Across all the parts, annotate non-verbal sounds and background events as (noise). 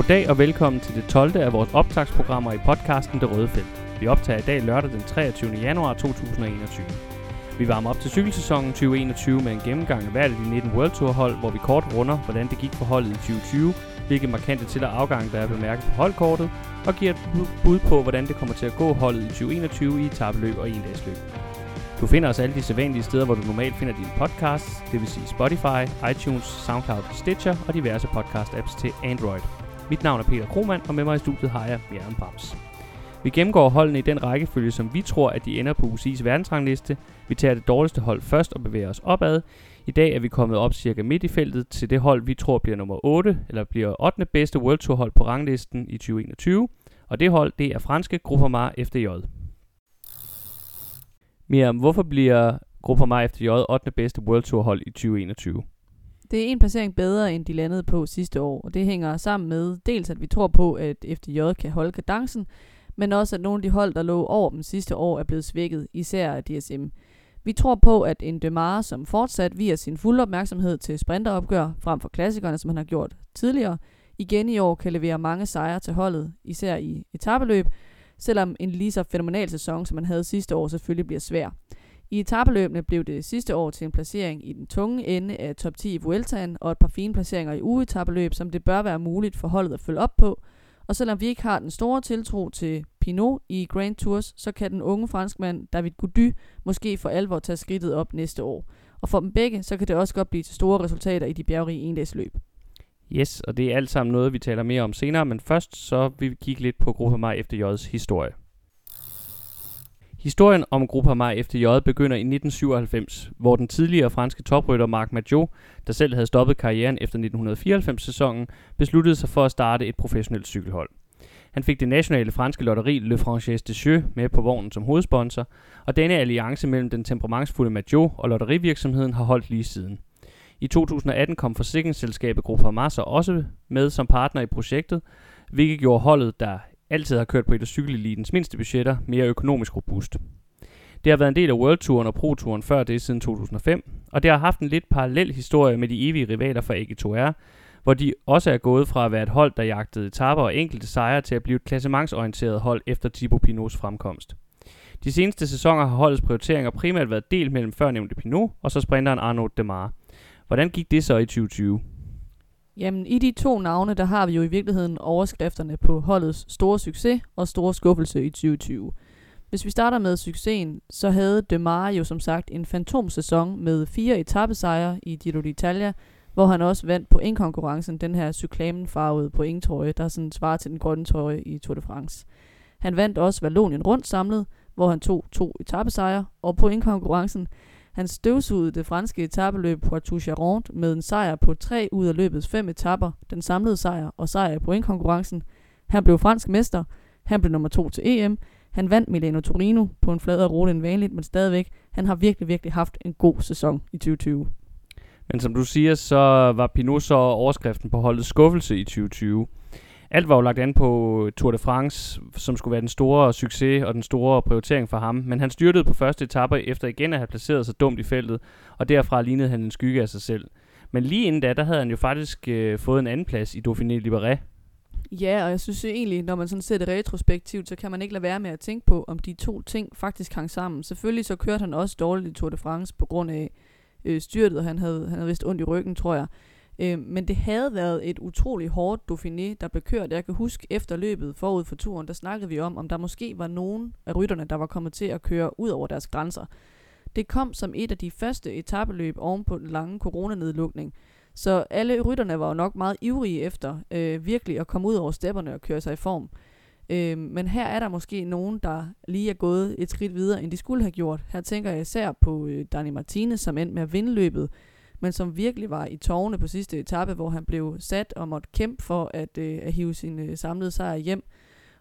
Goddag og velkommen til det 12. af vores optagsprogrammer i podcasten Det Røde Felt. Vi optager i dag lørdag den 23. januar 2021. Vi varmer op til cykelsæsonen 2021 med en gennemgang af hvert af de 19 World Tour hold, hvor vi kort runder, hvordan det gik for holdet i 2020, hvilke markante til- og afgang, der er bemærket på holdkortet, og giver et bud på, hvordan det kommer til at gå holdet i 2021 i etabeløb og endagsløb. Du finder os alle de sædvanlige steder, hvor du normalt finder dine podcasts, det vil sige Spotify, iTunes, SoundCloud, Stitcher og diverse podcast-apps til Android. Mit navn er Peter Kromand, og med mig i studiet har jeg Bjørn Brams. Vi gennemgår holdene i den rækkefølge, som vi tror, at de ender på UCI's verdensrangliste. Vi tager det dårligste hold først og bevæger os opad. I dag er vi kommet op cirka midt i feltet til det hold, vi tror bliver nummer 8, eller bliver 8. bedste World Tour hold på ranglisten i 2021. Og det hold, det er franske Groupama FDJ. Miriam, hvorfor bliver Groupama FDJ 8. bedste World Tour hold i 2021? Det er en placering bedre, end de landede på sidste år, og det hænger sammen med dels, at vi tror på, at FDJ kan holde kadencen, men også, at nogle af de hold, der lå over dem sidste år, er blevet svækket, især af DSM. Vi tror på, at en Demare, som fortsat viser sin fulde opmærksomhed til sprinteropgør frem for klassikerne, som han har gjort tidligere, igen i år kan levere mange sejre til holdet, især i etabeløb, selvom en lige så fænomenal sæson, som man havde sidste år, selvfølgelig bliver svær. I etabeløbene blev det sidste år til en placering i den tunge ende af top 10 i Vueltaen og et par fine placeringer i ugetabeløb, som det bør være muligt for holdet at følge op på. Og selvom vi ikke har den store tiltro til Pinot i Grand Tours, så kan den unge franskmand David Goudy måske for alvor tage skridtet op næste år. Og for dem begge, så kan det også godt blive til store resultater i de bjergrige endagsløb. Yes, og det er alt sammen noget, vi taler mere om senere, men først så vil vi kigge lidt på Groupama FDJ's historie. Historien om Groupama FDJ begynder i 1997, hvor den tidligere franske toprytter Marc Maggio, der selv havde stoppet karrieren efter 1994-sæsonen, besluttede sig for at starte et professionelt cykelhold. Han fik det nationale franske lotteri Le Franchise de Jeux med på vognen som hovedsponsor, og denne alliance mellem den temperamentsfulde Maggio og lotterivirksomheden har holdt lige siden. I 2018 kom forsikringsselskabet Groupama så også med som partner i projektet, hvilket gjorde holdet, der altid har kørt på et af cykelelitens mindste budgetter, mere økonomisk robust. Det har været en del af World Touren og Pro Touren før det siden 2005, og det har haft en lidt parallel historie med de evige rivaler fra AG2R, hvor de også er gået fra at være et hold, der jagtede etaper og enkelte sejre, til at blive et klassementsorienteret hold efter Thibaut Pinots fremkomst. De seneste sæsoner har holdets prioriteringer primært været delt mellem førnævnte Pinot og så sprinteren Arnaud Demare. Hvordan gik det så i 2020? Jamen, i de to navne, der har vi jo i virkeligheden overskrifterne på holdets store succes og store skuffelse i 2020. Hvis vi starter med succesen, så havde Demare jo som sagt en fantomsæson med fire etappesejre i Giro d'Italia, hvor han også vandt på pointkonkurrencen, den her cyklamenfarvede pointtrøje, der sådan svarer til den grønne trøje i Tour de France. Han vandt også Vallonien rundt samlet, hvor han tog to etappesejre, og på pointkonkurrencen, han støvsugede det franske etabeløb Poitou-Charentes med en sejr på tre ud af løbets fem etapper, den samlede sejr og sejr i pointkonkurrencen. Han blev fransk mester, han blev nummer to til EM, han vandt Milano Torino på en fladere rute end vanligt, men stadigvæk, han har virkelig, virkelig haft en god sæson i 2020. Men som du siger, så var Pinot så overskriften på holdets skuffelse i 2020. Alt var jo lagt an på Tour de France, som skulle være den store succes og den store prioritering for ham. Men han styrtede på første etape efter igen at have placeret sig dumt i feltet, og derfra lignede han en skygge af sig selv. Men lige inden da, der havde han jo faktisk øh, fået en anden plads i Dauphiné Libéré. Ja, og jeg synes egentlig, når man sådan ser det retrospektivt, så kan man ikke lade være med at tænke på, om de to ting faktisk hang sammen. Selvfølgelig så kørte han også dårligt i Tour de France på grund af øh, styrtet, og han havde, han havde vist ondt i ryggen, tror jeg. Øh, men det havde været et utrolig hårdt Dauphiné, der blev kørt. Jeg kan huske efter løbet forud for turen, der snakkede vi om, om der måske var nogen af rytterne, der var kommet til at køre ud over deres grænser. Det kom som et af de første etabeløb oven på den lange coronanedlukning. Så alle rytterne var jo nok meget ivrige efter øh, virkelig at komme ud over stepperne og køre sig i form. Øh, men her er der måske nogen, der lige er gået et skridt videre, end de skulle have gjort. Her tænker jeg især på øh, Dani Martinez, som endte med at vinde løbet men som virkelig var i tårne på sidste etape, hvor han blev sat og måtte kæmpe for at, øh, at hive sin øh, samlede sejr hjem.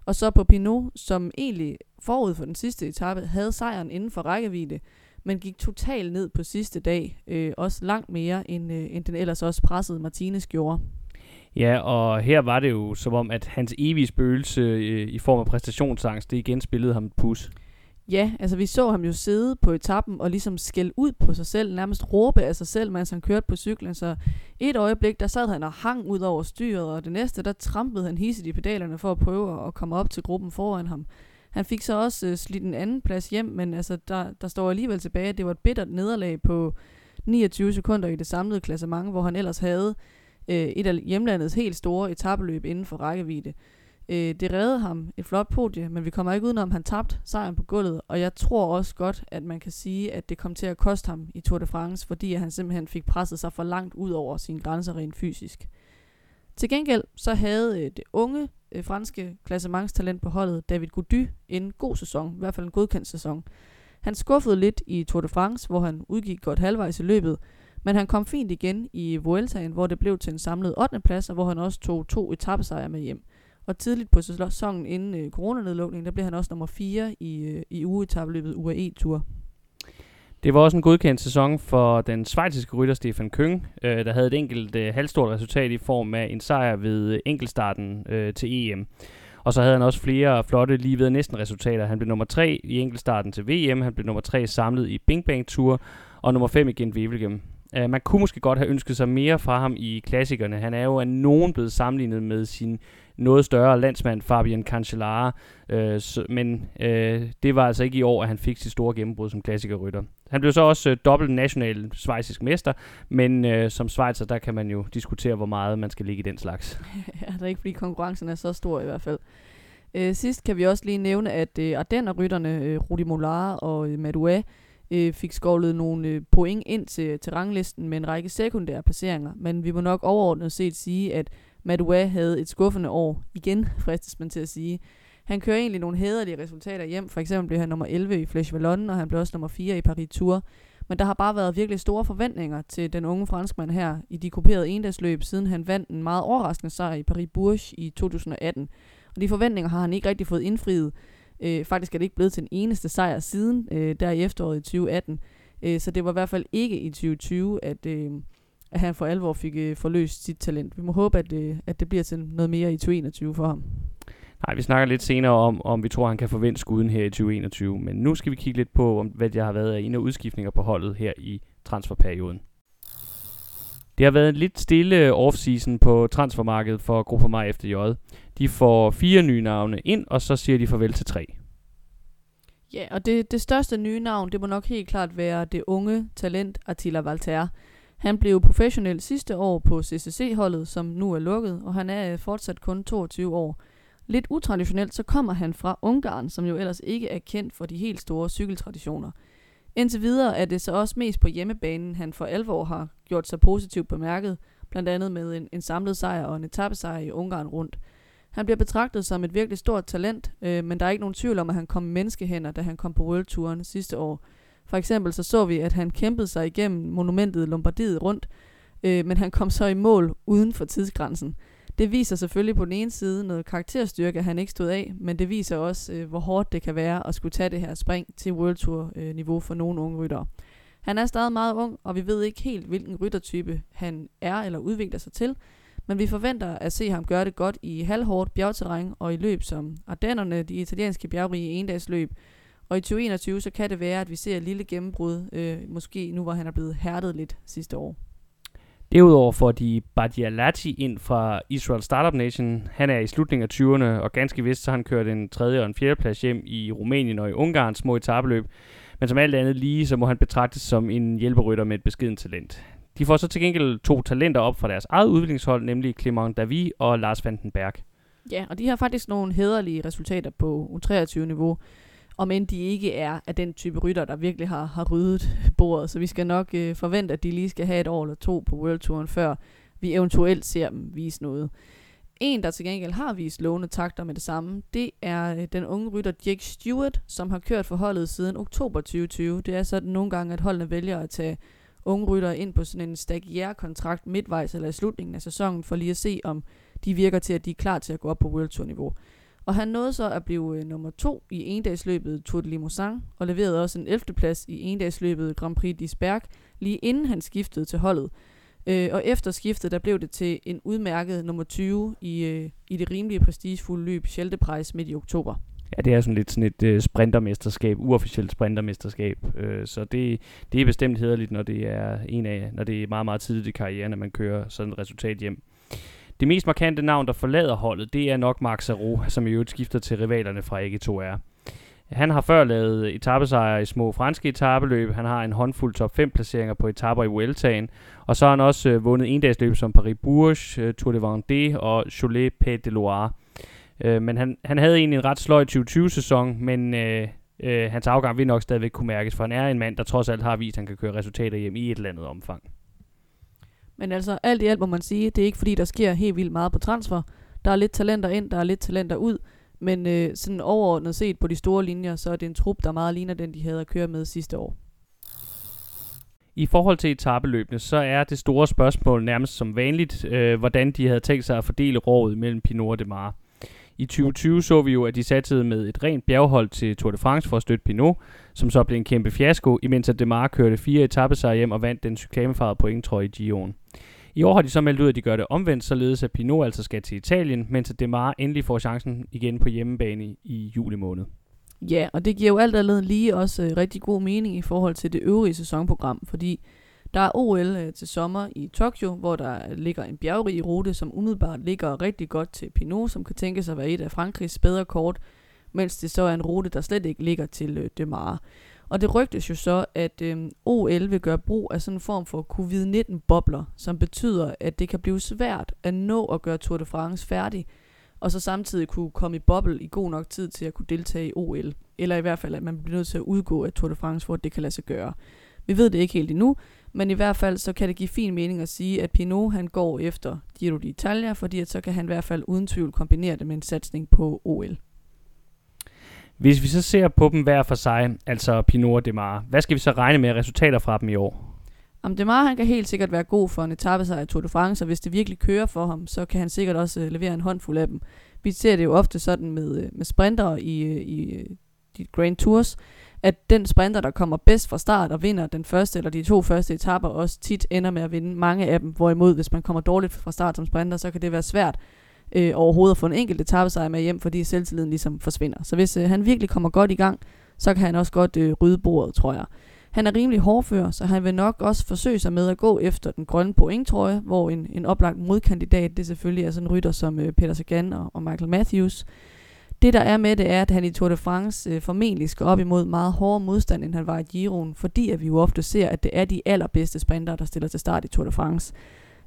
Og så på Pinot, som egentlig forud for den sidste etape havde sejren inden for rækkevidde, men gik totalt ned på sidste dag, øh, også langt mere end, øh, end den ellers også pressede Martinez gjorde. Ja, og her var det jo som om, at hans evige spøgelse øh, i form af præstationsangst, det igen spillede ham et pus. Ja, altså vi så ham jo sidde på etappen og ligesom skælde ud på sig selv, nærmest råbe af sig selv, mens han kørte på cyklen. Så et øjeblik, der sad han og hang ud over styret, og det næste, der trampede han hisset i pedalerne for at prøve at komme op til gruppen foran ham. Han fik så også øh, slidt en anden plads hjem, men altså, der, der står alligevel tilbage, at det var et bittert nederlag på 29 sekunder i det samlede klassement, hvor han ellers havde øh, et af hjemlandets helt store etabeløb inden for rækkevidde. Øh, det reddede ham et flot podie, men vi kommer ikke udenom, at han tabte sejren på gulvet, og jeg tror også godt, at man kan sige, at det kom til at koste ham i Tour de France, fordi han simpelthen fik presset sig for langt ud over sine grænser rent fysisk. Til gengæld så havde øh, det unge øh, franske klassementstalent på holdet, David Gody, en god sæson, i hvert fald en godkendt sæson. Han skuffede lidt i Tour de France, hvor han udgik godt halvvejs i løbet, men han kom fint igen i Vueltaen, hvor det blev til en samlet 8. plads, og hvor han også tog to etappesejre med hjem. Og tidligt på sæsonen inden øh, coronanedlukningen, der blev han også nummer 4 i, øh, i ugeetappeløbet UAE Tour. Det var også en godkendt sæson for den svejtiske rytter Stefan Køng, øh, der havde et enkelt øh, halvstort resultat i form af en sejr ved øh, enkeltstarten øh, til EM. Og så havde han også flere flotte lige ved næsten resultater. Han blev nummer 3 i enkeltstarten til VM, han blev nummer 3 samlet i Bing Bang Tour, og nummer 5 igen Wevelgem. Uh, øh, man kunne måske godt have ønsket sig mere fra ham i klassikerne. Han er jo af nogen blevet sammenlignet med sin noget større landsmand Fabian Cancellara, øh, så, men øh, det var altså ikke i år, at han fik sit store gennembrud som klassikerrytter. Han blev så også øh, dobbelt national svejsisk mester, men øh, som svejser, der kan man jo diskutere, hvor meget man skal ligge i den slags. (laughs) ja, det er ikke fordi konkurrencen er så stor i hvert fald. Øh, sidst kan vi også lige nævne, at øh, Ardenner-rytterne øh, Rudi Molar og øh, Madouas øh, fik skovlet nogle øh, point ind til, til ranglisten med en række sekundære placeringer, men vi må nok overordnet set sige, at Madua havde et skuffende år. Igen, (laughs) fristes man til at sige. Han kører egentlig nogle hederlige resultater hjem. For eksempel blev han nummer 11 i Flash Vallon, og han blev også nummer 4 i Paris Tour. Men der har bare været virkelig store forventninger til den unge franskmand her i de kuperede endagsløb, siden han vandt en meget overraskende sejr i Paris Bourges i 2018. Og de forventninger har han ikke rigtig fået indfriet. Øh, faktisk er det ikke blevet til den eneste sejr siden, øh, der i efteråret i 2018. Øh, så det var i hvert fald ikke i 2020, at, øh, at han for alvor fik øh, forløst sit talent. Vi må håbe, at, øh, at det bliver til noget mere i 2021 for ham. Nej, vi snakker lidt senere om, om vi tror, han kan forvente skuden her i 2021. Men nu skal vi kigge lidt på, om, hvad der har været af en af udskiftninger på holdet her i transferperioden. Det har været en lidt stille off-season på transfermarkedet for Gruppe Mig efter J. De får fire nye navne ind, og så siger de farvel til tre. Ja, og det, det største nye navn, det må nok helt klart være det unge talent Attila Valter. Han blev professionel sidste år på CCC-holdet, som nu er lukket, og han er øh, fortsat kun 22 år. Lidt utraditionelt, så kommer han fra Ungarn, som jo ellers ikke er kendt for de helt store cykeltraditioner. Indtil videre er det så også mest på hjemmebanen, han for alvor har gjort sig positivt bemærket, blandt andet med en, en samlet sejr og en etappesejr i Ungarn rundt. Han bliver betragtet som et virkelig stort talent, øh, men der er ikke nogen tvivl om, at han kom menneskehænder, da han kom på World Touren sidste år. For eksempel så så vi, at han kæmpede sig igennem monumentet Lombardiet rundt, øh, men han kom så i mål uden for tidsgrænsen. Det viser selvfølgelig på den ene side noget karakterstyrke, han ikke stod af, men det viser også, øh, hvor hårdt det kan være at skulle tage det her spring til World Tour-niveau øh, for nogle unge ryttere. Han er stadig meget ung, og vi ved ikke helt, hvilken ryttertype han er eller udvikler sig til, men vi forventer at se ham gøre det godt i halvhårdt bjergterræn og i løb som Ardennerne, de italienske bjergrige endagsløb, og i 2021, så kan det være, at vi ser et lille gennembrud, øh, måske nu, hvor han er blevet hærdet lidt sidste år. Derudover får de Badialati ind fra Israel Startup Nation. Han er i slutningen af 20'erne, og ganske vist så han kørt en tredje og en fjerde plads hjem i Rumænien og i Ungarns små etabeløb. Men som alt andet lige, så må han betragtes som en hjælperytter med et beskeden talent. De får så til gengæld to talenter op fra deres eget udviklingshold, nemlig Clement Davi og Lars Vandenberg. Ja, og de har faktisk nogle hederlige resultater på U23-niveau om end de ikke er af den type rytter, der virkelig har, har ryddet bordet. Så vi skal nok øh, forvente, at de lige skal have et år eller to på World Touren, før vi eventuelt ser dem vise noget. En, der til gengæld har vist lovende takter med det samme, det er øh, den unge rytter Jake Stewart, som har kørt for holdet siden oktober 2020. Det er sådan nogle gange, at holdene vælger at tage unge rytter ind på sådan en stagiaire-kontrakt midtvejs eller i slutningen af sæsonen, for lige at se, om de virker til, at de er klar til at gå op på World Tour-niveau. Og han nåede så at blive øh, nummer to i endagsløbet Tour de Limousin, og leverede også en 11. plads i endagsløbet Grand Prix d'Isberg, lige inden han skiftede til holdet. Øh, og efter skiftet, der blev det til en udmærket nummer 20 i, øh, i det rimelige prestigefulde løb Scheldepreis midt i oktober. Ja, det er sådan lidt sådan et øh, sprintermesterskab, uofficielt sprintermesterskab. Øh, så det, det er bestemt hederligt, når det er en af, når det er meget, meget tidligt i karrieren, at man kører sådan et resultat hjem. Det mest markante navn, der forlader holdet, det er nok Marc Sarro, som i øvrigt skifter til rivalerne fra AG2R. Han har før lavet etappesejre i små franske etabeløb. Han har en håndfuld top 5 placeringer på etapper i Vueltaen. Og så har han også øh, vundet endagsløb som Paris-Bourges, øh, Tour de Vendée og Cholet Pays de Loire. Øh, men han, han havde egentlig en ret sløj 2020-sæson, men øh, øh, hans afgang vil nok stadigvæk kunne mærkes, for han er en mand, der trods alt har vist, at han kan køre resultater hjem i et eller andet omfang. Men altså, alt i alt må man sige, det er ikke fordi, der sker helt vildt meget på transfer. Der er lidt talenter ind, der er lidt talenter ud, men øh, sådan overordnet set på de store linjer, så er det en trup, der meget ligner den, de havde at køre med sidste år. I forhold til etabeløbene, så er det store spørgsmål nærmest som vanligt, øh, hvordan de havde tænkt sig at fordele rådet mellem Pinot og Demare. I 2020 så vi jo, at de satte med et rent bjerghold til Tour de France for at støtte Pinot, som så blev en kæmpe fiasko, imens at Demar kørte fire etappesejre hjem og vandt den cyklamefarede pointtrøje i Gion. I år har de så meldt ud, at de gør det omvendt, således at Pinot altså skal til Italien, mens at Demar endelig får chancen igen på hjemmebane i juli måned. Ja, og det giver jo alt andet lige også øh, rigtig god mening i forhold til det øvrige sæsonprogram, fordi der er OL øh, til sommer i Tokyo, hvor der ligger en bjergrig rute, som umiddelbart ligger rigtig godt til Pinot, som kan tænke sig at være et af Frankrigs bedre kort, mens det så er en rute, der slet ikke ligger til øh, Demar. Og det rygtes jo så, at øh, OL vil gøre brug af sådan en form for covid-19-bobler, som betyder, at det kan blive svært at nå at gøre Tour de France færdig, og så samtidig kunne komme i boble i god nok tid til at kunne deltage i OL. Eller i hvert fald, at man bliver nødt til at udgå af Tour de France, for at det kan lade sig gøre. Vi ved det ikke helt endnu, men i hvert fald så kan det give fin mening at sige, at Pinot han går efter Giro d'Italia, fordi at så kan han i hvert fald uden tvivl kombinere det med en satsning på OL. Hvis vi så ser på dem hver for sig, altså Pinot og Demar, hvad skal vi så regne med resultater fra dem i år? Om Demar han kan helt sikkert være god for en etappesejr i Tour de France, og hvis det virkelig kører for ham, så kan han sikkert også uh, levere en håndfuld af dem. Vi ser det jo ofte sådan med, uh, med sprinter i, uh, i de Grand Tours, at den sprinter, der kommer bedst fra start og vinder den første eller de to første etapper, også tit ender med at vinde mange af dem. Hvorimod, hvis man kommer dårligt fra start som sprinter, så kan det være svært øh, overhovedet at få en enkelt etappesejr med hjem, fordi selvtilliden ligesom forsvinder. Så hvis øh, han virkelig kommer godt i gang, så kan han også godt øh, rydde bordet, tror jeg. Han er rimelig hårdfør, så han vil nok også forsøge sig med at gå efter den grønne pointtrøje, hvor en, en oplagt modkandidat, det selvfølgelig er sådan en rytter som øh, Peter Sagan og, og Michael Matthews. Det der er med det er, at han i Tour de France øh, formentlig skal op imod meget hårdere modstand, end han var i Giroen, fordi at vi jo ofte ser, at det er de allerbedste sprinter, der stiller til start i Tour de France.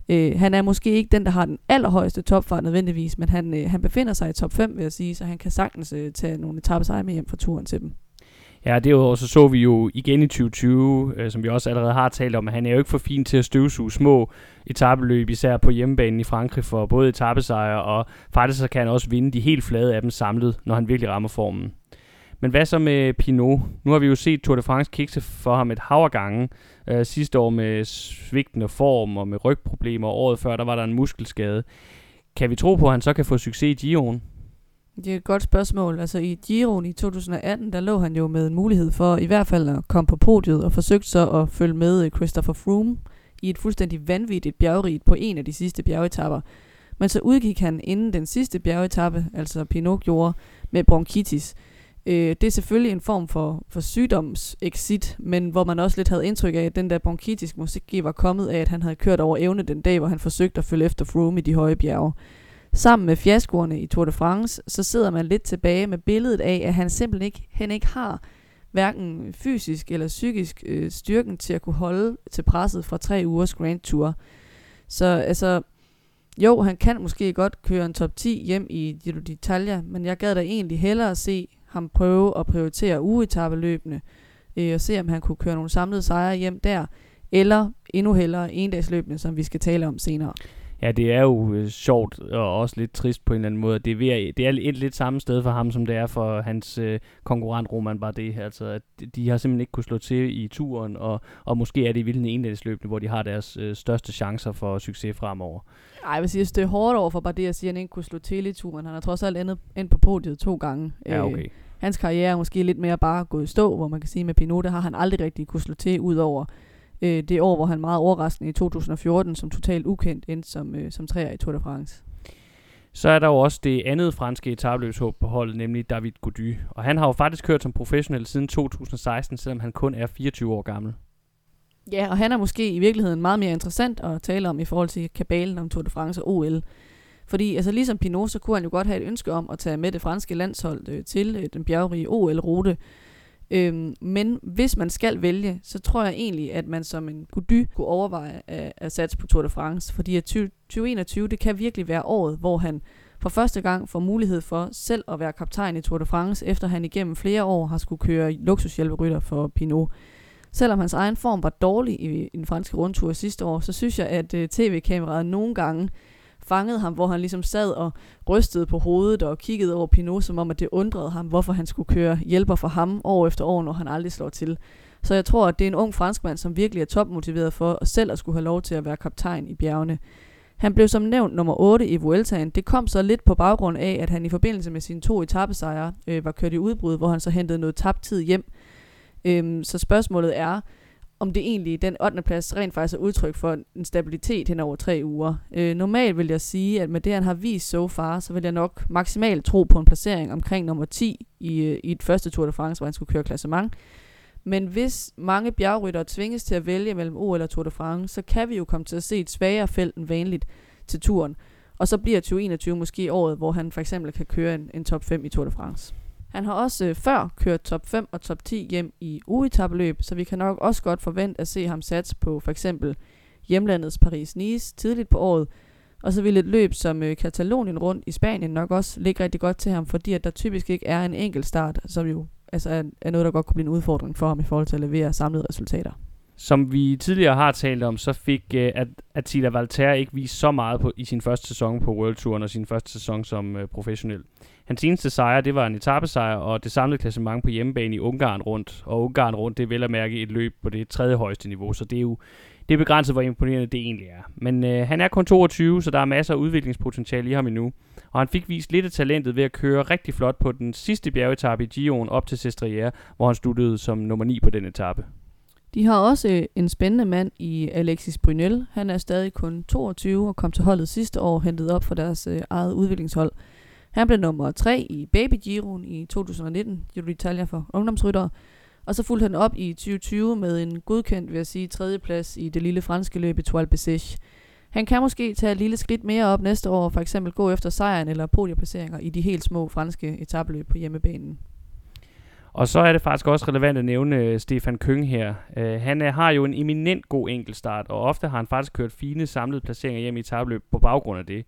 Øh, han er måske ikke den, der har den allerhøjeste topfart nødvendigvis, men han, øh, han befinder sig i top 5, vil jeg sige, så han kan sagtens øh, tage nogle etappesejre med hjem fra turen til dem. Ja, derudover så så vi jo igen i 2020, øh, som vi også allerede har talt om, at han er jo ikke for fin til at støvsuge små etabeløb, især på hjemmebanen i Frankrig for både etappesejre, og faktisk så kan han også vinde de helt flade af dem samlet, når han virkelig rammer formen. Men hvad så med Pinot? Nu har vi jo set Tour de France kikse for ham et hav af gange. Øh, sidste år med svigtende form og med rygproblemer, og året før der var der en muskelskade. Kan vi tro på, at han så kan få succes i Giroen? Det er et godt spørgsmål. Altså i Giroen i 2018, der lå han jo med en mulighed for i hvert fald at komme på podiet og forsøgte så at følge med øh, Christopher Froome i et fuldstændig vanvittigt bjergrit på en af de sidste bjergetapper. Men så udgik han inden den sidste bjergetappe, altså Pinot gjorde, med bronkitis. Øh, det er selvfølgelig en form for, for sygdomsexit, men hvor man også lidt havde indtryk af, at den der bronkitis måske var kommet af, at han havde kørt over evne den dag, hvor han forsøgte at følge efter Froome i de høje bjerge. Sammen med fiaskoerne i Tour de France, så sidder man lidt tilbage med billedet af, at han simpelthen ikke, han ikke har hverken fysisk eller psykisk øh, styrken til at kunne holde til presset fra tre ugers Grand Tour. Så altså, jo, han kan måske godt køre en top 10 hjem i Giro d'Italia, men jeg gad da egentlig hellere se ham prøve at prioritere ugetabeløbene, øh, og se om han kunne køre nogle samlede sejre hjem der, eller endnu hellere endagsløbene, som vi skal tale om senere. Ja, det er jo øh, sjovt og også lidt trist på en eller anden måde. Det er, ved, det er et lidt samme sted for ham, som det er for hans øh, konkurrent Roman Bardet. Altså, at de har simpelthen ikke kunne slå til i turen, og, og måske er det i vildende endagsløbene, hvor de har deres øh, største chancer for succes fremover. Nej, jeg vil sige, at det er hårdt over for Bardet at sige, at han ikke kunne slå til i turen. Han har trods alt endet ind på podiet to gange. Ja, okay. Øh, hans karriere er måske lidt mere bare gået i stå, hvor man kan sige, med Pinot, har han aldrig rigtig kunne slå til, ud over øh, det år, hvor han meget overraskende i 2014 som totalt ukendt endte som, øh, som træer i Tour de France. Så er der jo også det andet franske etabløbshåb på holdet, nemlig David Gody. Og han har jo faktisk kørt som professionel siden 2016, selvom han kun er 24 år gammel. Ja, og han er måske i virkeligheden meget mere interessant at tale om i forhold til kabalen om Tour de France og OL. Fordi altså ligesom Pinot, så kunne han jo godt have et ønske om at tage med det franske landshold øh, til øh, den bjergrige OL-rute. Øhm, men hvis man skal vælge, så tror jeg egentlig, at man som en Gody kunne overveje at, at satse på Tour de France. Fordi at 2021, det kan virkelig være året, hvor han for første gang får mulighed for selv at være kaptajn i Tour de France, efter han igennem flere år har skulle køre luksushjælperytter for Pinot. Selvom hans egen form var dårlig i, i den franske rundtur sidste år, så synes jeg, at uh, tv-kameraet nogle gange fangede ham, hvor han ligesom sad og rystede på hovedet og kiggede over Pinot, som om at det undrede ham, hvorfor han skulle køre hjælper for ham år efter år, når han aldrig slår til. Så jeg tror, at det er en ung franskmand, som virkelig er topmotiveret for at selv at skulle have lov til at være kaptajn i bjergene. Han blev som nævnt nummer 8 i Vueltaen. Det kom så lidt på baggrund af, at han i forbindelse med sine to etappesejre øh, var kørt i udbrud, hvor han så hentede noget tabt tid hjem. Øhm, så spørgsmålet er, om det egentlig den 8. plads rent faktisk er udtryk for en stabilitet hen over tre uger. Øh, normalt vil jeg sige, at med det han har vist so far, så vil jeg nok maksimalt tro på en placering omkring nummer 10 i, øh, i et første Tour de France, hvor han skulle køre klassement. Men hvis mange bjergryttere tvinges til at vælge mellem OL og Tour de France, så kan vi jo komme til at se et svagere felt end vanligt til turen. Og så bliver 2021 måske året, hvor han for eksempel kan køre en, en top 5 i Tour de France. Han har også øh, før kørt top 5 og top 10 hjem i uetappeløb, så vi kan nok også godt forvente at se ham satse på for eksempel hjemlandets Paris-Nice tidligt på året, og så vil et løb som øh, Katalonien rundt i Spanien nok også ligge rigtig godt til ham, fordi at der typisk ikke er en enkelt start, som jo altså er, er noget, der godt kunne blive en udfordring for ham i forhold til at levere samlede resultater. Som vi tidligere har talt om, så fik uh, Attila Valter ikke vist så meget på, i sin første sæson på World Touren og sin første sæson som uh, professionel. Hans eneste sejr, det var en etappesejr og det samlede klassement på hjemmebane i Ungarn rundt. Og Ungarn rundt, det er vel at mærke et løb på det tredje højeste niveau, så det er jo det er begrænset, hvor imponerende det egentlig er. Men øh, han er kun 22, så der er masser af udviklingspotentiale i ham endnu. Og han fik vist lidt af talentet ved at køre rigtig flot på den sidste bjergetappe i Gion op til Sestriere, hvor han sluttede som nummer 9 på den etape. De har også øh, en spændende mand i Alexis Brunel. Han er stadig kun 22 og kom til holdet sidste år, hentet op for deres øh, eget udviklingshold. Han blev nummer 3 i Baby Giroen i 2019, Giro d'Italia for ungdomsryttere. Og så fulgte han op i 2020 med en godkendt, vil jeg sige, tredjeplads i det lille franske løb i Toile Bessèche. Han kan måske tage et lille skridt mere op næste år, for eksempel gå efter sejren eller podieplaceringer i de helt små franske etabeløb på hjemmebanen. Og så er det faktisk også relevant at nævne øh, Stefan Køng her. Uh, han uh, har jo en eminent god enkeltstart, og ofte har han faktisk kørt fine samlede placeringer hjem i etabløb på baggrund af det.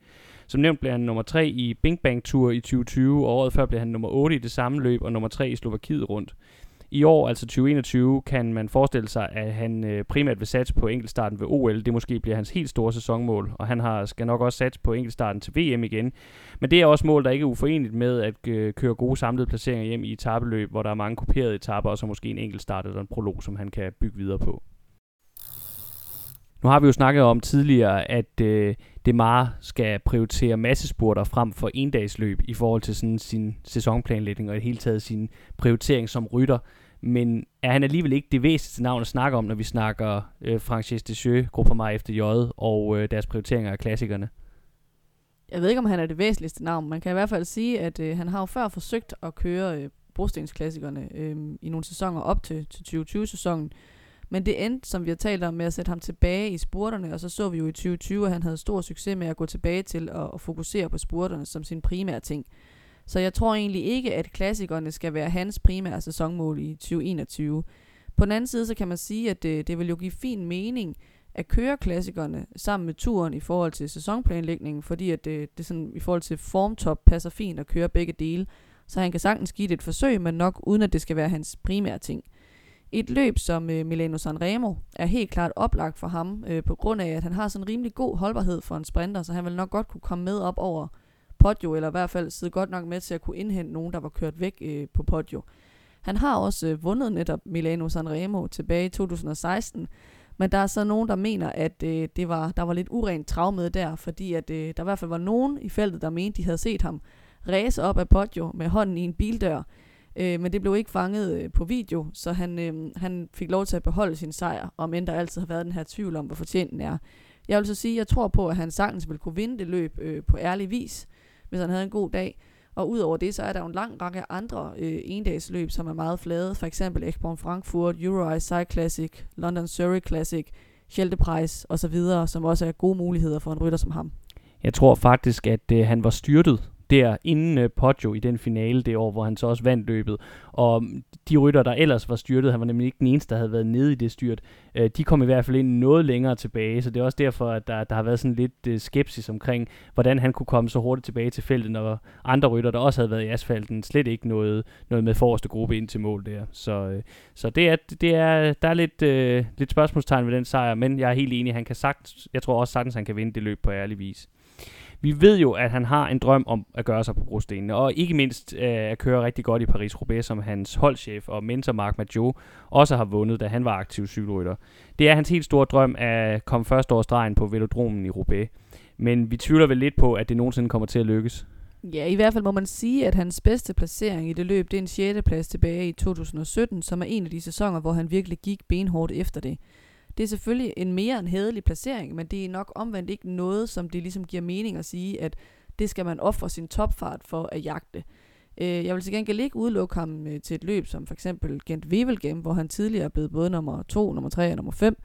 Som nævnt blev han nummer 3 i Bing Bang Tour i 2020, og året før blev han nummer 8 i det samme løb, og nummer 3 i Slovakiet rundt. I år, altså 2021, kan man forestille sig, at han øh, primært vil satse på enkeltstarten ved OL. Det måske bliver hans helt store sæsonmål, og han har, skal nok også satse på enkeltstarten til VM igen. Men det er også mål, der ikke er uforeneligt med at øh, køre gode samlede placeringer hjem i etabeløb, hvor der er mange kuperede etaper, og så måske en enkeltstart eller en prolog, som han kan bygge videre på. Nu har vi jo snakket om tidligere, at øh, Demar skal prioritere massespurter frem for endagsløb i forhold til sådan sin sæsonplanlægning og i det hele taget sin prioritering som rytter. Men er han alligevel ikke det væsentligste navn at snakke om, når vi snakker øh, Francis Descheux, Gruppe efter J og øh, deres prioriteringer af klassikerne? Jeg ved ikke, om han er det væsentligste navn. Man kan i hvert fald sige, at øh, han har jo før forsøgt at køre øh, brostensklassikerne øh, i nogle sæsoner op til, til 2020-sæsonen. Men det endte, som vi har talt om, med at sætte ham tilbage i spurterne, og så så vi jo i 2020, at han havde stor succes med at gå tilbage til at, at fokusere på spurterne som sin primære ting. Så jeg tror egentlig ikke, at klassikerne skal være hans primære sæsonmål i 2021. På den anden side, så kan man sige, at det, det vil jo give fin mening at køre klassikerne sammen med turen i forhold til sæsonplanlægningen, fordi at det, det sådan, i forhold til formtop passer fint at køre begge dele. Så han kan sagtens give det et forsøg, men nok uden at det skal være hans primære ting. Et løb som øh, Milano Sanremo er helt klart oplagt for ham, øh, på grund af, at han har sådan en rimelig god holdbarhed for en sprinter, så han vil nok godt kunne komme med op over Podio, eller i hvert fald sidde godt nok med til at kunne indhente nogen, der var kørt væk øh, på Podio. Han har også øh, vundet netop Milano Sanremo tilbage i 2016, men der er så nogen, der mener, at øh, det var, der var lidt urent trav med der, fordi at, øh, der i hvert fald var nogen i feltet, der mente, de havde set ham ræse op af Podio med hånden i en bildør, Øh, men det blev ikke fanget øh, på video, så han, øh, han fik lov til at beholde sin sejr, om end der altid har været den her tvivl om, hvor fortjent den er. Jeg vil så sige, at jeg tror på, at han sagtens vil kunne vinde det løb øh, på ærlig vis. hvis han havde en god dag. Og udover det, så er der jo en lang række andre øh, endagsløb, som er meget flade. For eksempel Ekborn Frankfurt, Euro Ice Classic, London Surrey Classic, Scheldeprijs osv., som også er gode muligheder for en rytter som ham. Jeg tror faktisk, at øh, han var styrtet der inden øh, Poggio i den finale det år, hvor han så også vandt løbet. Og mm, de rytter, der ellers var styrtet, han var nemlig ikke den eneste, der havde været nede i det styrt, øh, de kom i hvert fald ind noget længere tilbage, så det er også derfor, at der, der har været sådan lidt øh, skepsis omkring, hvordan han kunne komme så hurtigt tilbage til feltet, når andre rytter, der også havde været i asfalten, slet ikke noget, noget med forreste gruppe ind til mål der. Så, øh, så det er, det er, der er lidt, øh, lidt spørgsmålstegn ved den sejr, men jeg er helt enig, han kan sagt, jeg tror også sagtens, han kan vinde det løb på ærlig vis. Vi ved jo, at han har en drøm om at gøre sig på brostenene, og ikke mindst øh, at køre rigtig godt i Paris-Roubaix, som hans holdchef og mentor Marc Maggio også har vundet, da han var aktiv cykelrytter. Det er hans helt store drøm at komme første års stregen på velodromen i Roubaix. Men vi tvivler vel lidt på, at det nogensinde kommer til at lykkes. Ja, i hvert fald må man sige, at hans bedste placering i det løb, det er en 6. plads tilbage i 2017, som er en af de sæsoner, hvor han virkelig gik benhårdt efter det. Det er selvfølgelig en mere end hædelig placering, men det er nok omvendt ikke noget, som det ligesom giver mening at sige, at det skal man ofre sin topfart for at jagte. Øh, jeg vil til gengæld ikke udelukke ham øh, til et løb som for eksempel Gent Wevelgem, hvor han tidligere er blevet både nummer 2, nummer 3 og nummer 5.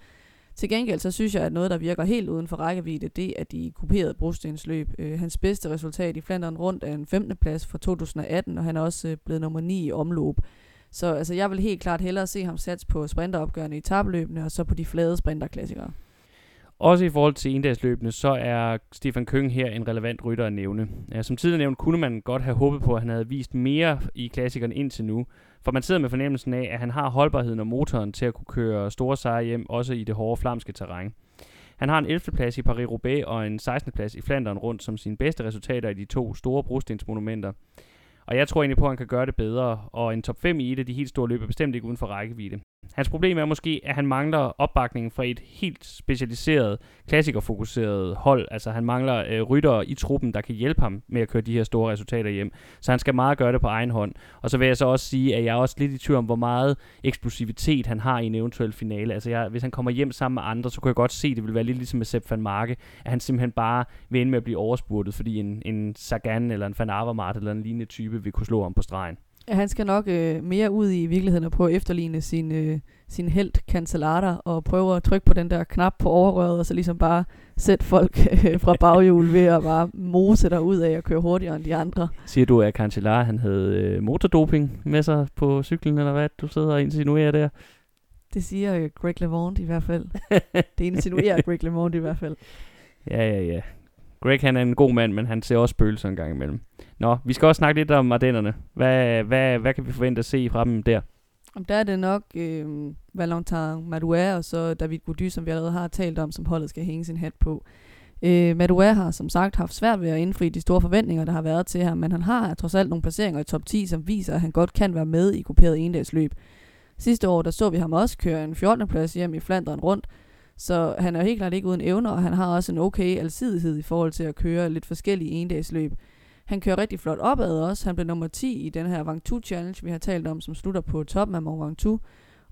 Til gengæld så synes jeg, at noget, der virker helt uden for rækkevidde, det er de kuperede brostensløb. Øh, hans bedste resultat i Flandern rundt er en 15. plads fra 2018, og han er også øh, blevet nummer 9 i omløb. Så altså, jeg vil helt klart hellere se ham sats på sprinteropgørende i tabløbene, og så på de flade sprinterklassikere. Også i forhold til endagsløbene, så er Stefan Køng her en relevant rytter at nævne. Ja, som tidligere nævnt, kunne man godt have håbet på, at han havde vist mere i klassikerne indtil nu. For man sidder med fornemmelsen af, at han har holdbarheden og motoren til at kunne køre store sejre hjem, også i det hårde flamske terræn. Han har en 11. plads i Paris-Roubaix og en 16. plads i Flandern rundt som sine bedste resultater i de to store brostensmonumenter. Og jeg tror egentlig på, at han kan gøre det bedre, og en top 5 i et af de helt store løb er bestemt ikke uden for rækkevidde. Hans problem er måske, at han mangler opbakning fra et helt specialiseret, klassikerfokuseret hold. Altså han mangler øh, ryttere i truppen, der kan hjælpe ham med at køre de her store resultater hjem. Så han skal meget gøre det på egen hånd. Og så vil jeg så også sige, at jeg er også lidt i tvivl om, hvor meget eksplosivitet han har i en eventuel finale. Altså jeg, hvis han kommer hjem sammen med andre, så kunne jeg godt se, at det vil være lidt ligesom med Sepp van Marke, at han simpelthen bare vil ende med at blive overspurtet, fordi en, en Sagan eller en Van Avermaet eller en lignende type vil kunne slå ham på stregen. Ja, han skal nok øh, mere ud i virkeligheden og prøve at efterligne sin, øh, sin held Cancellara og prøve at trykke på den der knap på overrøret og så ligesom bare sætte folk øh, fra baghjul ved at bare mose der ud af at køre hurtigere end de andre. Siger du, at Cancellara han havde øh, motordoping med sig på cyklen, eller hvad du sidder og insinuerer der? Det siger øh, Greg LeMond i hvert fald. (laughs) det insinuerer Greg LeMond i hvert fald. Ja, ja, ja. Greg han er en god mand, men han ser også spøgelser en gang imellem. Nå, vi skal også snakke lidt om Ardennerne. Hvad, hvad, hvad kan vi forvente at se fra dem der? Om der er det nok øh, Valentin Madouer og så David Gody, som vi allerede har talt om, som holdet skal hænge sin hat på. Øh, Madouer har som sagt haft svært ved at indfri de store forventninger, der har været til ham, men han har trods alt nogle placeringer i top 10, som viser, at han godt kan være med i grupperet endagsløb. Sidste år, der så vi ham også køre en 14. plads hjem i Flandern rundt, så han er helt klart ikke uden evner, og han har også en okay alsidighed i forhold til at køre lidt forskellige endagsløb. Han kører rigtig flot opad også. Han blev nummer 10 i den her Vangtu Challenge, vi har talt om, som slutter på toppen af Mont Ventoux.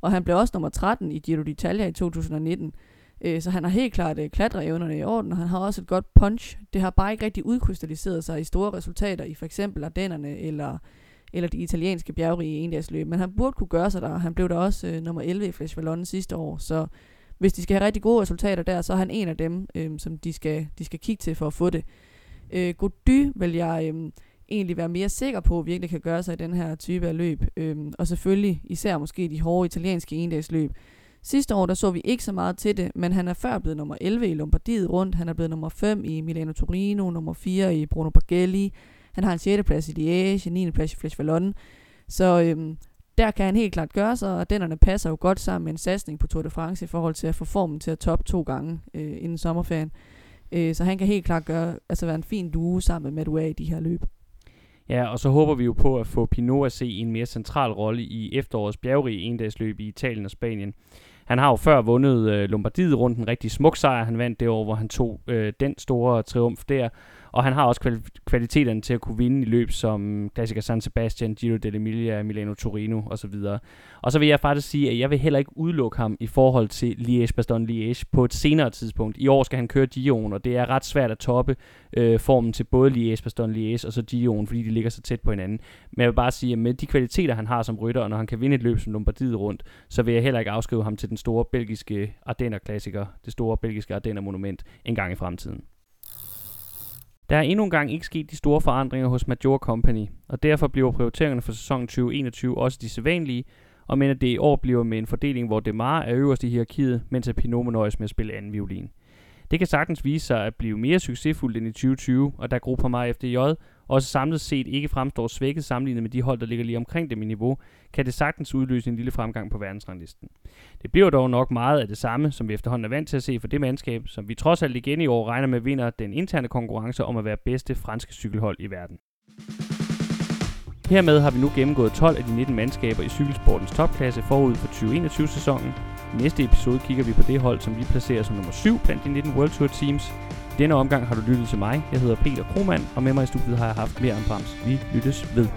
Og han blev også nummer 13 i Giro d'Italia i 2019. Øh, så han har helt klart øh, klatreevnerne i orden, og han har også et godt punch. Det har bare ikke rigtig udkrystalliseret sig i store resultater i for eksempel Ardennerne eller, eller de italienske bjergrige endagsløb. Men han burde kunne gøre sig der. Han blev der også øh, nummer 11 i Flash Vallon sidste år, så hvis de skal have rigtig gode resultater der, så er han en af dem, øh, som de skal, de skal kigge til for at få det. Øh, Gody vil jeg øh, egentlig være mere sikker på, at virkelig kan gøre sig i den her type af løb. Øh, og selvfølgelig især måske de hårde italienske endagsløb. Sidste år der så vi ikke så meget til det, men han er før blevet nummer 11 i Lombardiet rundt. Han er blevet nummer 5 i Milano Torino, nummer 4 i Bruno Bargelli. Han har en 6. plads i Liège, en 9. plads i Flash Vallon. Så øhm, der kan han helt klart gøre sig, og dennerne passer jo godt sammen med en satsning på Tour de France i forhold til at få formen til at toppe to gange øh, inden sommerferien. Øh, så han kan helt klart gøre, altså være en fin duo sammen med Madua i de her løb. Ja, og så håber vi jo på at få Pinot at se en mere central rolle i efterårets bjergrige endagsløb i Italien og Spanien. Han har jo før vundet øh, Lombardiet rundt en rigtig smuk sejr. Han vandt det år, hvor han tog øh, den store triumf der. Og han har også kval- kvaliteterne til at kunne vinde i løb som klassiker San Sebastian, Giro dell'Emilia, Milano Torino osv. Og så vil jeg faktisk sige, at jeg vil heller ikke udelukke ham i forhold til Liège-Bastogne-Liège på et senere tidspunkt. I år skal han køre Giroen, og det er ret svært at toppe øh, formen til både Liège-Bastogne-Liège og så Giroen, fordi de ligger så tæt på hinanden. Men jeg vil bare sige, at med de kvaliteter, han har som rytter, og når han kan vinde et løb som Lombardiet rundt, så vil jeg heller ikke afskrive ham til den store belgiske Ardenner-klassiker, det store belgiske Ardenner-monument, en gang i fremtiden. Der er endnu engang ikke sket de store forandringer hos Major Company, og derfor bliver prioriteringerne for sæsonen 2021 også de sædvanlige, og men at det i år bliver med en fordeling, hvor Demar er øverst i hierarkiet, mens Pinot må nøjes med at spille anden violin. Det kan sagtens vise sig at blive mere succesfuldt end i 2020, og da Gruppe mig FDJ også samlet set ikke fremstår svækket sammenlignet med de hold, der ligger lige omkring dem i niveau, kan det sagtens udløse en lille fremgang på verdensranglisten. Det bliver dog nok meget af det samme, som vi efterhånden er vant til at se for det mandskab, som vi trods alt igen i år regner med vinder den interne konkurrence om at være bedste franske cykelhold i verden. Hermed har vi nu gennemgået 12 af de 19 mandskaber i cykelsportens topklasse forud for 2021-sæsonen. I næste episode kigger vi på det hold, som vi placerer som nummer 7 blandt de 19 World Tour teams. I denne omgang har du lyttet til mig. Jeg hedder Peter Kromand, og med mig i studiet har jeg haft mere om Brams. Vi lyttes ved.